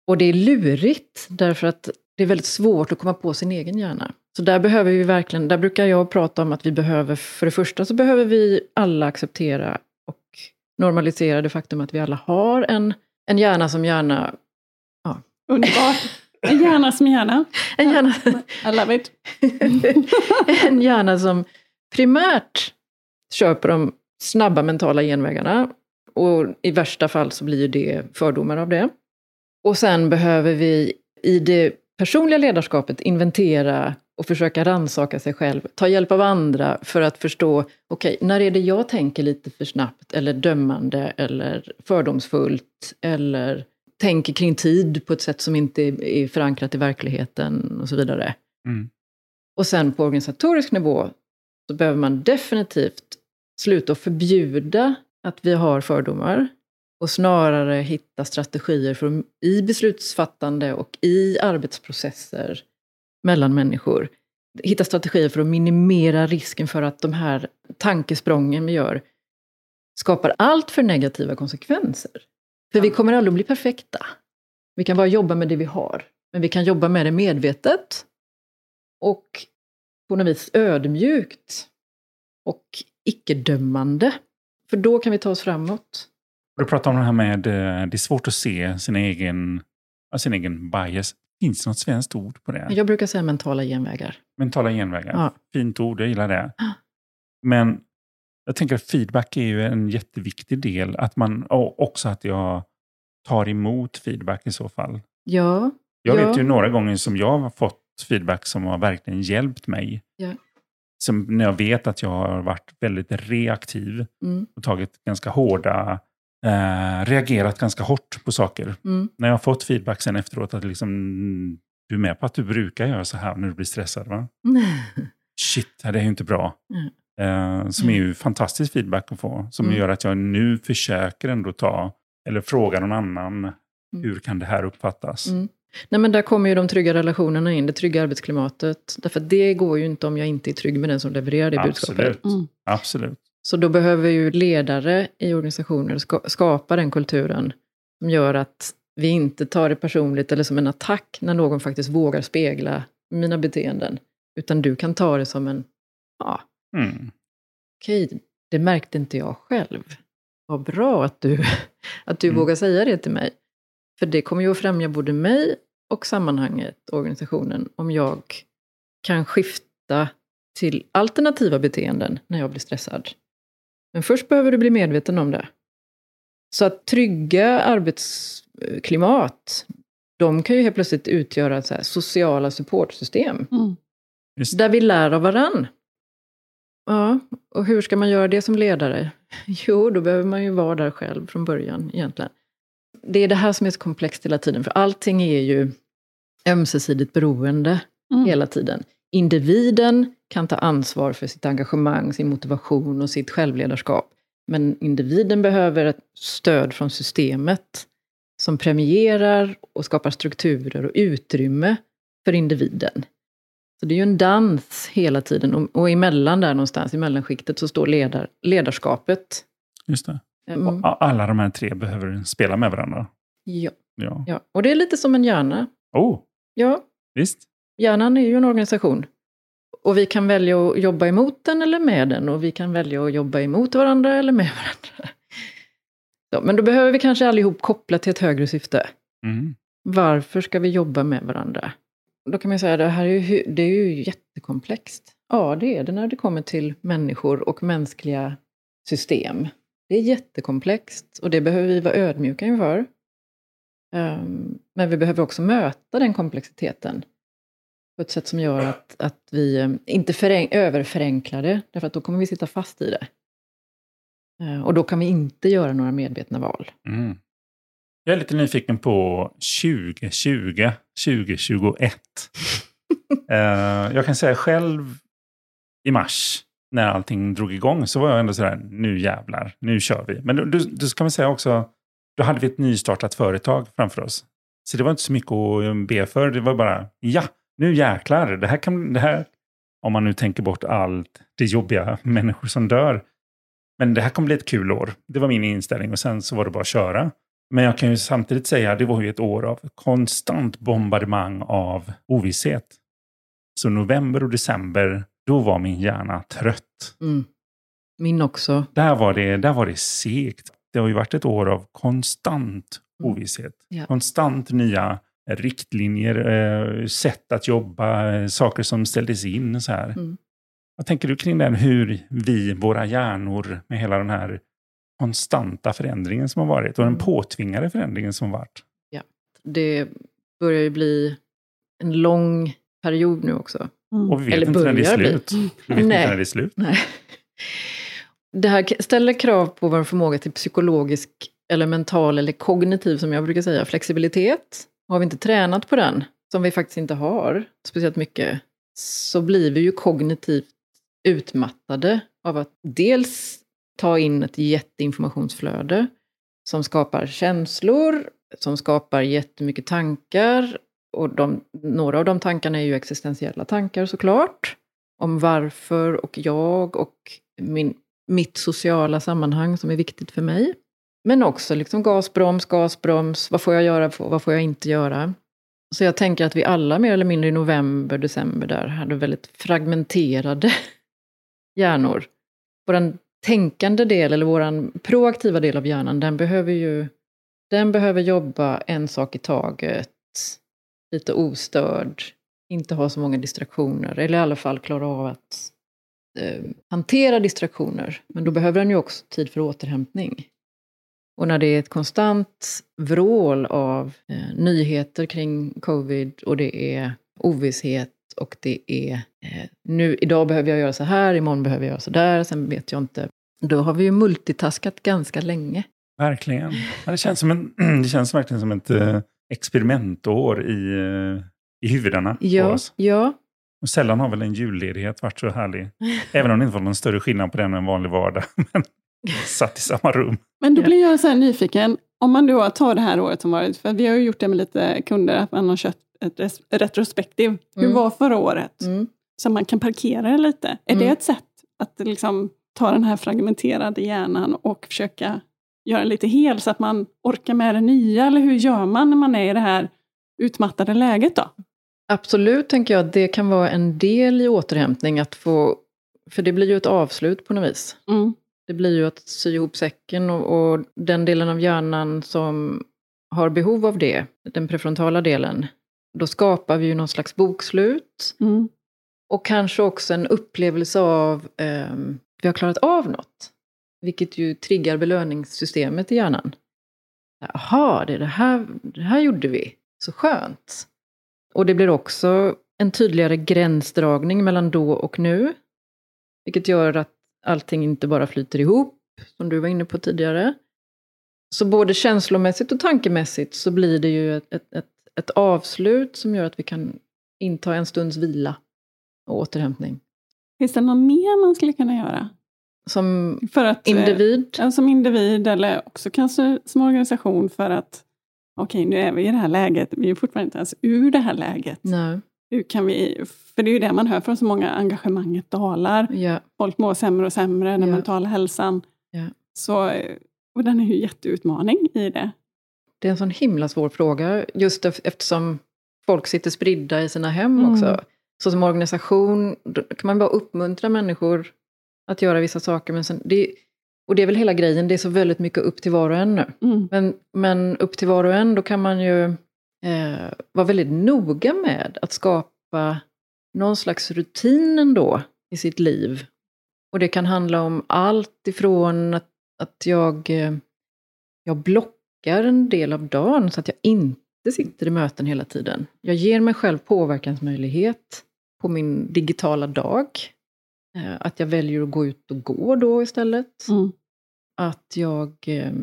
Och det är lurigt, därför att det är väldigt svårt att komma på sin egen hjärna. Så där behöver vi verkligen, där brukar jag prata om att vi behöver, för det första så behöver vi alla acceptera och normalisera det faktum att vi alla har en, en hjärna som gärna... Underbart. En hjärna som hjärna. En hjärna, I love it. en hjärna som primärt kör på de snabba mentala genvägarna. Och i värsta fall så blir det fördomar av det. Och sen behöver vi i det personliga ledarskapet inventera och försöka rannsaka sig själv, ta hjälp av andra för att förstå, okej, när är det jag tänker lite för snabbt eller dömande eller fördomsfullt eller tänker kring tid på ett sätt som inte är förankrat i verkligheten och så vidare. Mm. Och sen på organisatorisk nivå så behöver man definitivt sluta förbjuda att vi har fördomar och snarare hitta strategier för, i beslutsfattande och i arbetsprocesser mellan människor. Hitta strategier för att minimera risken för att de här tankesprången vi gör skapar allt för negativa konsekvenser. För vi kommer aldrig att bli perfekta. Vi kan bara jobba med det vi har. Men vi kan jobba med det medvetet och på något vis ödmjukt och icke-dömande. För då kan vi ta oss framåt. Du pratar om det här med eh, det är svårt att se sin egen, sin egen bias. Finns det något svenskt ord på det? Jag brukar säga mentala genvägar. Mentala genvägar. Ja. Fint ord, jag gillar det. Men jag tänker att feedback är ju en jätteviktig del. Att man, också att jag tar emot feedback i så fall. Ja, Jag Ja. vet ju några gånger som jag har fått feedback som har verkligen hjälpt mig. Ja. Som när jag vet att jag har varit väldigt reaktiv mm, och tagit ganska hårda, eh, reagerat ganska hårt på saker. mm, När jag har fått feedback sen efteråt att liksom, mm, du är med på att du brukar göra så här när du blir stressad va? Shit, det är ju inte bra. Mm. Eh, som är ju fantastisk feedback att få. Som Mm. gör att jag nu försöker ändå ta, eller fråga någon annan, hur kan det här uppfattas? Mm. Nej, men där kommer ju de trygga relationerna in, det trygga arbetsklimatet. Därför att det går ju inte om jag inte är trygg med den som levererar det budskapet. Absolut. Mm. Absolut. Så då behöver ju ledare i organisationer ska, skapa den kulturen som gör att vi inte tar det personligt eller som en attack när någon faktiskt vågar spegla mina beteenden. Utan du kan ta det som en, ja, Mm. okej, det märkte inte jag själv. Vad bra att du, att du Mm. vågar säga det till mig. För det kommer ju att främja både mig och sammanhanget, organisationen, om jag kan skifta till alternativa beteenden när jag blir stressad. Men först behöver du bli medveten om det. Så att trygga arbetsklimat, de kan ju helt plötsligt utgöra så här sociala supportsystem. Mm. Där vi lär av varann. Ja, och hur ska man göra det som ledare? Jo, då behöver man ju vara där själv från början egentligen. Det är det här som är så komplext hela tiden, för allting är ju ömsesidigt beroende Mm. hela tiden. Individen kan ta ansvar för sitt engagemang, sin motivation och sitt självledarskap. Men individen behöver ett stöd från systemet som premierar och skapar strukturer och utrymme för individen. Så det är ju en dans hela tiden och, och emellan där någonstans, i mellanskiktet, så står ledar, ledarskapet. Just det. Mm, Och Alla de här tre behöver spela med varandra. ja, Ja. ja, och det är lite som en hjärna. Oh, Ja, visst. Hjärnan är ju en organisation. Och vi kan välja att jobba emot den eller med den. Och vi kan välja att jobba emot varandra eller med varandra. Så, men då behöver vi kanske allihop koppla till ett högre syfte. Mm. Varför ska vi jobba med varandra? Då kan man säga att det här är ju, det är ju jättekomplext. Ja, det är det när det kommer till människor och mänskliga system. Det är jättekomplext och det behöver vi vara ödmjuka inför. Ehm, men vi behöver också möta den komplexiteten på ett sätt som gör att, att vi ehm, inte fören- överförenklar det, därför att då kommer vi sitta fast i det. Ehm, och då kan vi inte göra några medvetna val. Mm. Jag är lite nyfiken på 2020, 2021. Eh, jag kan säga själv i mars, när allting drog igång, så var jag ändå sådär, nu jävlar, nu kör vi. Men då, du, då man säga också, då hade vi ett nystartat företag framför oss. Så det var inte så mycket att be för. Det var bara, ja, nu jäklar. Det här kan, det här, om man nu tänker bort allt det jobbiga, människor som dör. Men det här kommer bli ett kul år. Det var min inställning och sen så var det bara att köra. Men jag kan ju samtidigt säga att det var ju ett år av konstant bombardemang av ovisshet. Så november och december, då var min hjärna trött. Mm. Min också. Där var det, där var det segt. Det har ju varit ett år av konstant ovisshet. Ja. Konstant nya riktlinjer, eh, sätt att jobba, eh, saker som ställdes in. Så här. Mm. Vad tänker du kring den, hur vi, våra hjärnor, med hela den här konstanta förändringen som har varit och den Mm. påtvingade förändringen som har varit? Det börjar ju bli en lång period nu också. Mm. Och vi vet Eller inte när det är bli. slut. Vi vet Nej. inte när det är slut. Nej. Det här ställer krav på vår förmåga till psykologisk eller mental eller kognitiv, som jag brukar säga, flexibilitet. Har vi inte tränat på den, som vi faktiskt inte har speciellt mycket, så blir vi ju kognitivt utmattade av att dels ta in ett jätteinformationsflöde som skapar känslor, som skapar jättemycket tankar. Och de, några av de tankarna är ju existentiella tankar såklart. Om varför och jag och min, mitt sociala sammanhang som är viktigt för mig. Men också liksom gasbroms, gasbroms, vad får jag göra, vad får jag inte göra? Så jag tänker att vi alla mer eller mindre i november, december där hade väldigt fragmenterade hjärnor. Vår tänkande del, eller vår proaktiva del av hjärnan, den behöver ju den behöver jobba en sak i taget, lite ostörd, inte ha så många distraktioner, eller i alla fall klara av att eh, hantera distraktioner. Men då behöver den ju också tid för återhämtning. Och när det är ett konstant vrål av eh, nyheter kring covid och det är ovisshet och det är eh, nu, idag behöver jag göra så här, imorgon behöver jag göra så där, sen vet jag inte. Då har vi ju multitaskat ganska länge. Verkligen. Ja, det, känns som en, det känns verkligen som ett eh, experimentår i, eh, i huvudena på Ja, oss. ja, Och sällan har väl en julledighet varit så härlig. Även om det inte var någon större skillnad på den än en vanlig vardag. Men satt i samma rum. Men då blir jag så här nyfiken, om man då tar det här året som varit, för vi har ju gjort det med lite kunder, att man har kört ett retrospektiv. Hur Mm. var förra året? mm. Så man kan parkera det lite. Är det Mm. ett sätt att liksom ta den här fragmenterade hjärnan och försöka göra den lite hel så att man orkar med det nya? Eller hur gör man när man är i det här utmattade läget då? Absolut tänker jag att det kan vara en del i återhämtning att få, för det blir ju ett avslut på något vis. Mm. Det blir ju att sy ihop säcken och, och den delen av hjärnan som har behov av det, den prefrontala delen, då skapar vi ju någon slags bokslut Mm. och kanske också en upplevelse av ehm, vi har klarat av något. Vilket ju triggar belöningssystemet i hjärnan. Jaha, det, det, här, det här gjorde vi. Så skönt. Och det blir också en tydligare gränsdragning mellan då och nu. Vilket gör att allting inte bara flyter ihop, som du var inne på tidigare. Så både känslomässigt och tankemässigt så blir det ju ett, ett, ett, ett avslut som gör att vi kan inta en stunds vila och återhämtning. Finns det något mer man skulle kunna göra? Som För att, eh, individ. Ja, som individ eller också kanske som organisation för att okej, nu är vi i det här läget, vi är fortfarande inte ens ur det här läget. Nej, Hur kan vi, för det är ju det man hör från så många, engagemanget dalar, ja, folk mår sämre och sämre, den Ja. mentala hälsan. Ja. Så, och den är ju jätteutmaning i det. det är en sån himla svår fråga. Just ef- eftersom folk sitter spridda i sina hem Mm. också. Så som organisation kan man bara uppmuntra människor att göra vissa saker. Men sen, det, och det är väl hela grejen, det är så väldigt mycket upp till var och en nu. Mm. Men, men upp till var och en, då kan man ju eh, vara väldigt noga med att skapa någon slags rutin ändå i sitt liv. Och det kan handla om allt ifrån att, att jag, eh, jag blockar en del av dagen så att jag inte sitter i möten hela tiden. Jag ger mig själv påverkansmöjlighet på min digitala dag. Eh, att jag väljer att gå ut och gå då istället Mm. att jag eh,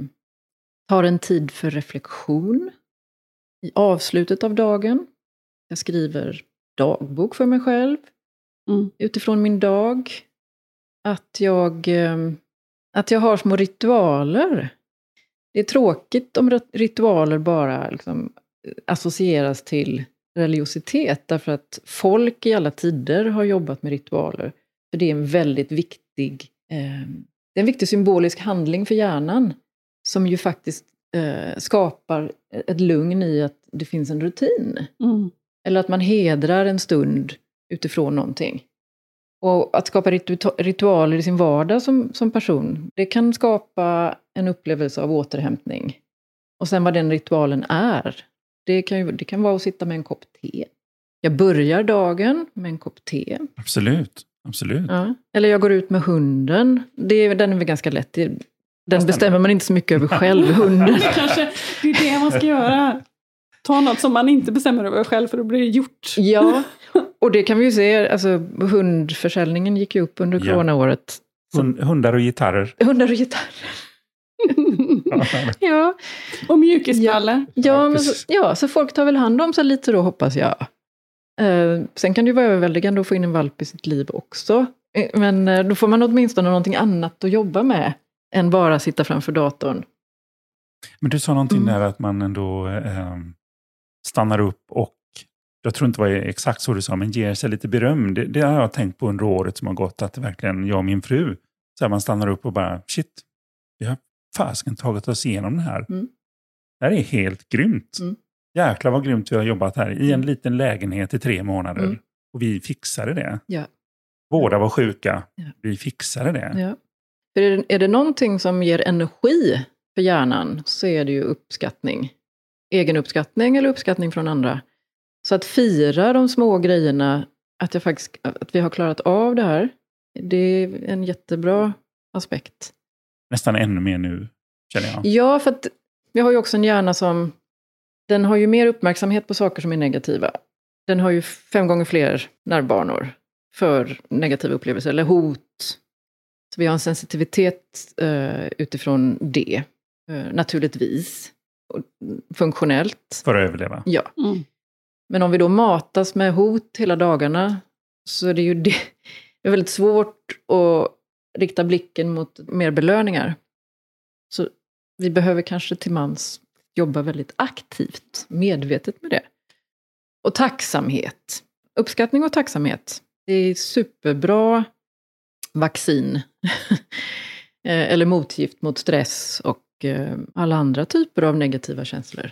tar en tid för reflektion i avslutet av dagen. Jag skriver dagbok för mig själv Mm. utifrån min dag. Att jag, eh, att jag har små ritualer. Det är tråkigt om rit- ritualer bara liksom associeras till religiositet. Därför att folk i alla tider har jobbat med ritualer. För det är en väldigt viktig, eh, det är en viktig symbolisk handling för hjärnan. Som ju faktiskt eh, skapar ett lugn i att det finns en rutin. Mm. Eller att man hedrar en stund utifrån någonting. Och att skapa ritu- ritualer i sin vardag som, som person, det kan skapa en upplevelse av återhämtning. Och sen vad den ritualen är, det kan, ju, det kan vara att sitta med en kopp te. Jag börjar dagen med en kopp te. Absolut. Absolut. Ja. Eller jag går ut med hunden. Det, är- den är väl ganska lätt. Den bestämmer man inte så mycket över själv, hunden. Det kanske det är det man ska göra. Ta något som man inte bestämmer över själv för då blir det gjort. Ja, och det kan vi ju se. Alltså, hundförsäljningen gick ju upp under Ja. coronaåret. Hund- Hundar och gitarrer. Hundar och gitarrer. Ja, Och mjukisbrallor. ja, Ja, så, ja, så folk tar väl hand om sig lite då, hoppas jag. Eh, sen kan det ju vara överväldigande att få in en valp i sitt liv också. Eh, men eh, då får man åtminstone någonting annat att jobba med än bara sitta framför datorn. Men du sa någonting Mm. där att man ändå eh, stannar upp och, jag tror inte det var exakt så du sa, men ger sig lite beröm. Det, det har jag tänkt på under året som har gått, att verkligen jag och min fru, så här, man stannar upp och bara, shit, vi har fasken tagit oss igenom det här. Mm. Det här är helt grymt. Mm. Jäklar vad grymt vi har jobbat här i en Mm. liten lägenhet i tre månader. Mm. Och vi fixade det. Ja. Båda var sjuka. Ja. Vi fixade det. Ja. För är, det, är det någonting som ger energi för hjärnan så är det ju uppskattning. Egen uppskattning eller uppskattning från andra. Så att fira de små grejerna, att, jag faktiskt, att vi har klarat av det här, det är en jättebra aspekt. Nästan ännu mer nu, känner jag. Ja, för att vi har ju också en hjärna som, den har ju mer uppmärksamhet på saker som är negativa. Den har ju fem gånger fler nervbanor för negativa upplevelser, eller hot. Så vi har en sensitivitet eh, utifrån det, eh, naturligtvis. Och, funktionellt, För att överleva. ja. Mm. Men om vi då matas med hot hela dagarna så är det ju det, det är väldigt svårt att rikta blicken mot mer belöningar. Så vi behöver kanske till mans jobba väldigt aktivt, medvetet med det. Och tacksamhet. Uppskattning och tacksamhet. Det är superbra vaccin. Eh, Eller motgift mot stress och eh, alla andra typer av negativa känslor.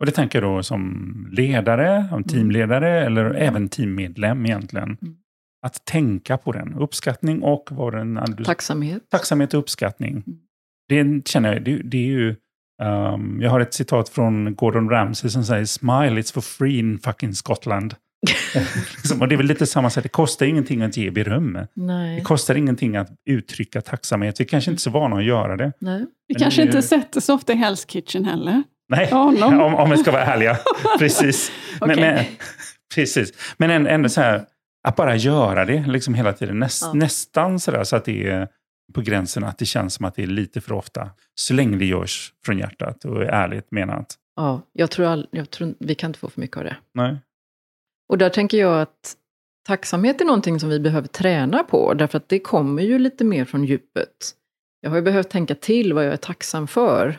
Och det tänker jag då som ledare, som teamledare eller även teammedlem egentligen. Mm. Att tänka på den. Uppskattning och vad den... Tacksamhet. tacksamhet och uppskattning. Mm. Det känner jag, det, det är ju... ehm, jag har ett citat från Gordon Ramsay som säger “Smile, it's for free in fucking Scotland”. Liksom, och det är väl lite samma sätt, det kostar ingenting att ge beröm. Det Nej. kostar ingenting att uttrycka tacksamhet. Vi kanske inte är så vana att göra det. Nej. Vi Men kanske det inte sätter så ofta i Hell's Kitchen heller. Nej, om, om vi ska vara ärliga. Precis. Men, Okej. men, precis. men ändå, ändå så här, att bara göra det liksom hela tiden. Näst, Ja. Nästan så där så att det är på gränsen att det känns som att det är lite för ofta. Så länge det görs från hjärtat och är ärligt menat. Ja, jag tror, all, jag tror vi kan inte få för mycket av det. Nej. Och där tänker jag att tacksamhet är någonting som vi behöver träna på, därför att det kommer ju lite mer från djupet. Jag har ju behövt tänka till vad jag är tacksam för.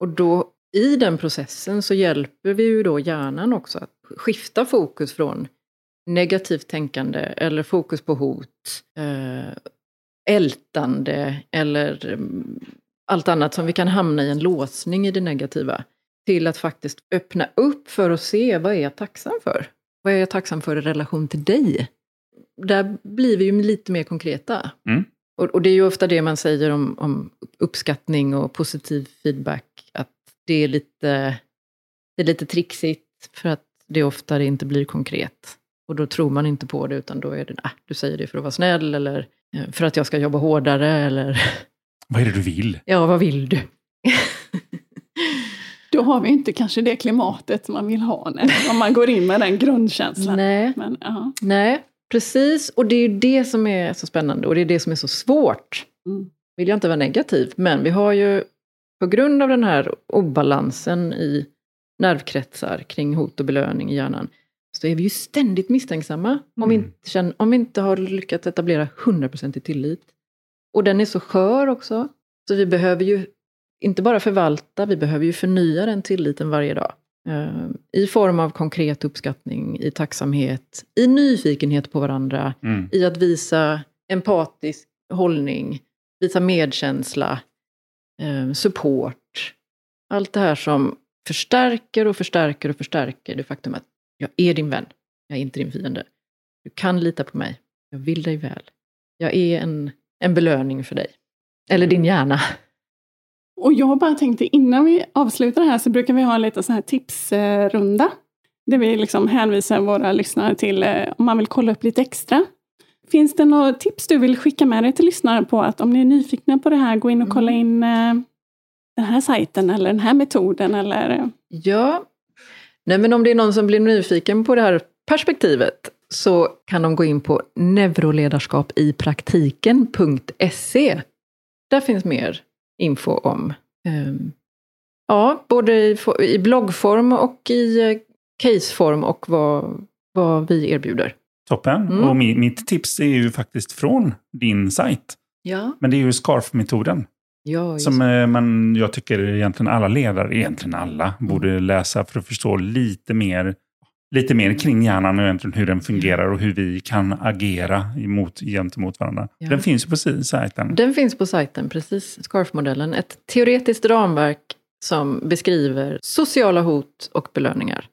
Och då i den processen så hjälper vi ju då hjärnan också att skifta fokus från negativt tänkande eller fokus på hot, eh, ältande eller mm, allt annat som vi kan hamna i en låsning i det negativa. Till att faktiskt öppna upp för att se vad är jag tacksam för? Vad är jag tacksam för i relation till dig? Där blir vi ju lite mer konkreta. Mm. Och, och det är ju ofta det man säger om, om uppskattning och positiv feedback, att det är lite, det är lite trixigt för att det oftare inte blir konkret. Och då tror man inte på det, utan då är det, äh, du säger det för att vara snäll, eller eh, för att jag ska jobba hårdare, eller Vad är det du vill? ja, vad vill du? Har vi inte kanske det klimatet man vill ha när, om man går in med den grundkänslan. Nej. Men, ja. Nej, precis. Och det är ju det som är så spännande och det är det som är så svårt. Mm. Vill jag inte vara negativ, men vi har ju på grund av den här obalansen i nervkretsar kring hot och belöning i hjärnan, så är vi ju ständigt misstänksamma om, vi Mm. inte, känner, om vi inte har lyckats etablera 100% i tillit. Och den är så skör också, så vi behöver ju inte bara förvalta, vi behöver ju förnya den tilliten varje dag. Eh, I form av konkret uppskattning, i tacksamhet, i nyfikenhet på varandra, Mm. i att visa empatisk hållning, visa medkänsla, eh, support. Allt det här som förstärker och förstärker och förstärker det faktum att jag är din vän, jag är inte din fiende. Du kan lita på mig, jag vill dig väl. Jag är en, en belöning för dig. Eller din hjärna. Och jag bara tänkte innan vi avslutar det här så brukar vi ha lite så här tipsrunda. Där vi liksom hänvisar våra lyssnare till eh, om man vill kolla upp lite extra. Finns det några tips du vill skicka med dig till lyssnare på att om ni är nyfikna på det här, gå in och kolla in eh, den här sajten eller den här metoden eller eh, Ja. Nej, men om det är någon som blir nyfiken på det här perspektivet så kan de gå in på neuroledarskapipraktiken.se. Där finns mer info om, ehm, ja, både i, i bloggform och i eh, caseform och vad, vad vi erbjuder. Toppen. Mm. Och mi- mitt tips är ju faktiskt från din sajt. Ja, Men det är ju SCARF-metoden. ja Som eh, man, jag tycker egentligen alla ledare, egentligen alla, borde läsa för att förstå lite mer, lite mer kring hjärnan och egentligen hur den fungerar och hur vi kan agera emot, gentemot varandra. Ja. Den finns ju på sajten. Den finns på sajten, precis. SCARF-modellen. Ett teoretiskt ramverk som beskriver sociala hot och belöningar.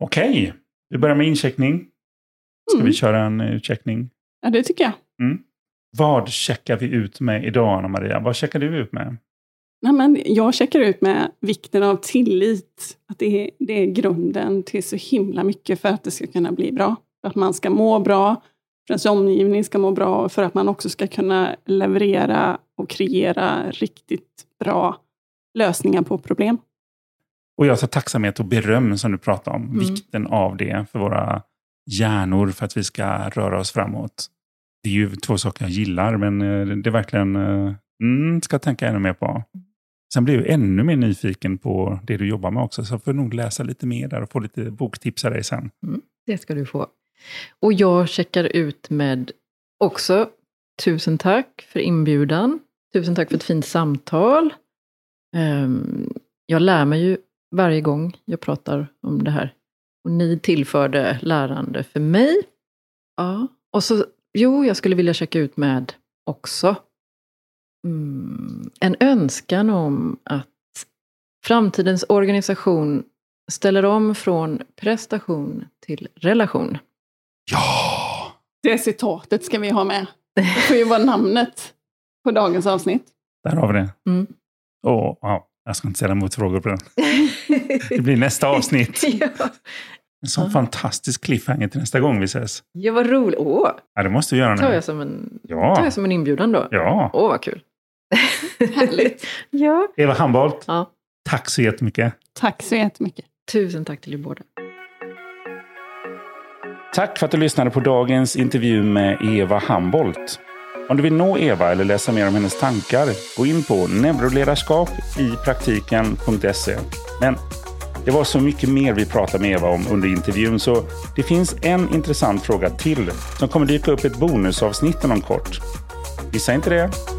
Okej, vi börjar med incheckning. Ska Mm. vi köra en eh, utcheckning? ja det tycker jag. Vad checkar vi ut med idag, Anna-Maria? Vad checkar du ut med? Nej, men jag checkar ut med vikten av tillit. Att det är, det är grunden till så himla mycket för att det ska kunna bli bra. För att man ska må bra, för att ens omgivning ska må bra och för att man också ska kunna leverera och kreera riktigt bra lösningar på problem. Och jag tar tacksamhet och beröm som du pratar om. Mm. Vikten av det för våra hjärnor för att vi ska röra oss framåt. Det är ju två saker jag gillar, men eh, det är verkligen eh, mm, ska jag tänka ännu mer på. Sen blir jag ännu mer nyfiken på det du jobbar med också, så jag får nog läsa lite mer där och få lite boktips av dig sen. Mm, det ska du få. Och jag checkar ut med också tusen tack för inbjudan. Tusen tack för ett fint samtal. Ehm, jag lär mig ju varje gång jag pratar om det här. Och ni tillförde lärande för mig. Ja. Och så, jo, jag skulle vilja checka ut med också mm, en önskan om att framtidens organisation ställer om från prestation till relation. Ja! Det citatet ska vi ha med. Det får ju vara namnet på dagens avsnitt. Där har vi det. Mm. Och, ja, jag ska inte ställa motfrågor på den. Det blir nästa avsnitt. ja. En sån Ja. fantastisk cliffhanger till nästa gång vi ses. ja, vad roligt. Åh, Ja, det måste vi göra tar nu. jag som en, Ja. tar jag som en inbjudan då. Ja. Åh, vad kul. Härligt. ja. Eva Hambolt, ja. tack så jättemycket. Tack så jättemycket. Tusen tack till er båda. Tack för att du lyssnade på dagens intervju med Eva Hambolt. Om du vill nå Eva eller läsa mer om hennes tankar, gå in på neuroledarskapipraktiken.se. Men det var så mycket mer vi pratade med Eva om under intervjun så det finns en intressant fråga till som kommer dyka upp i ett bonusavsnitt inom kort. Missa inte det!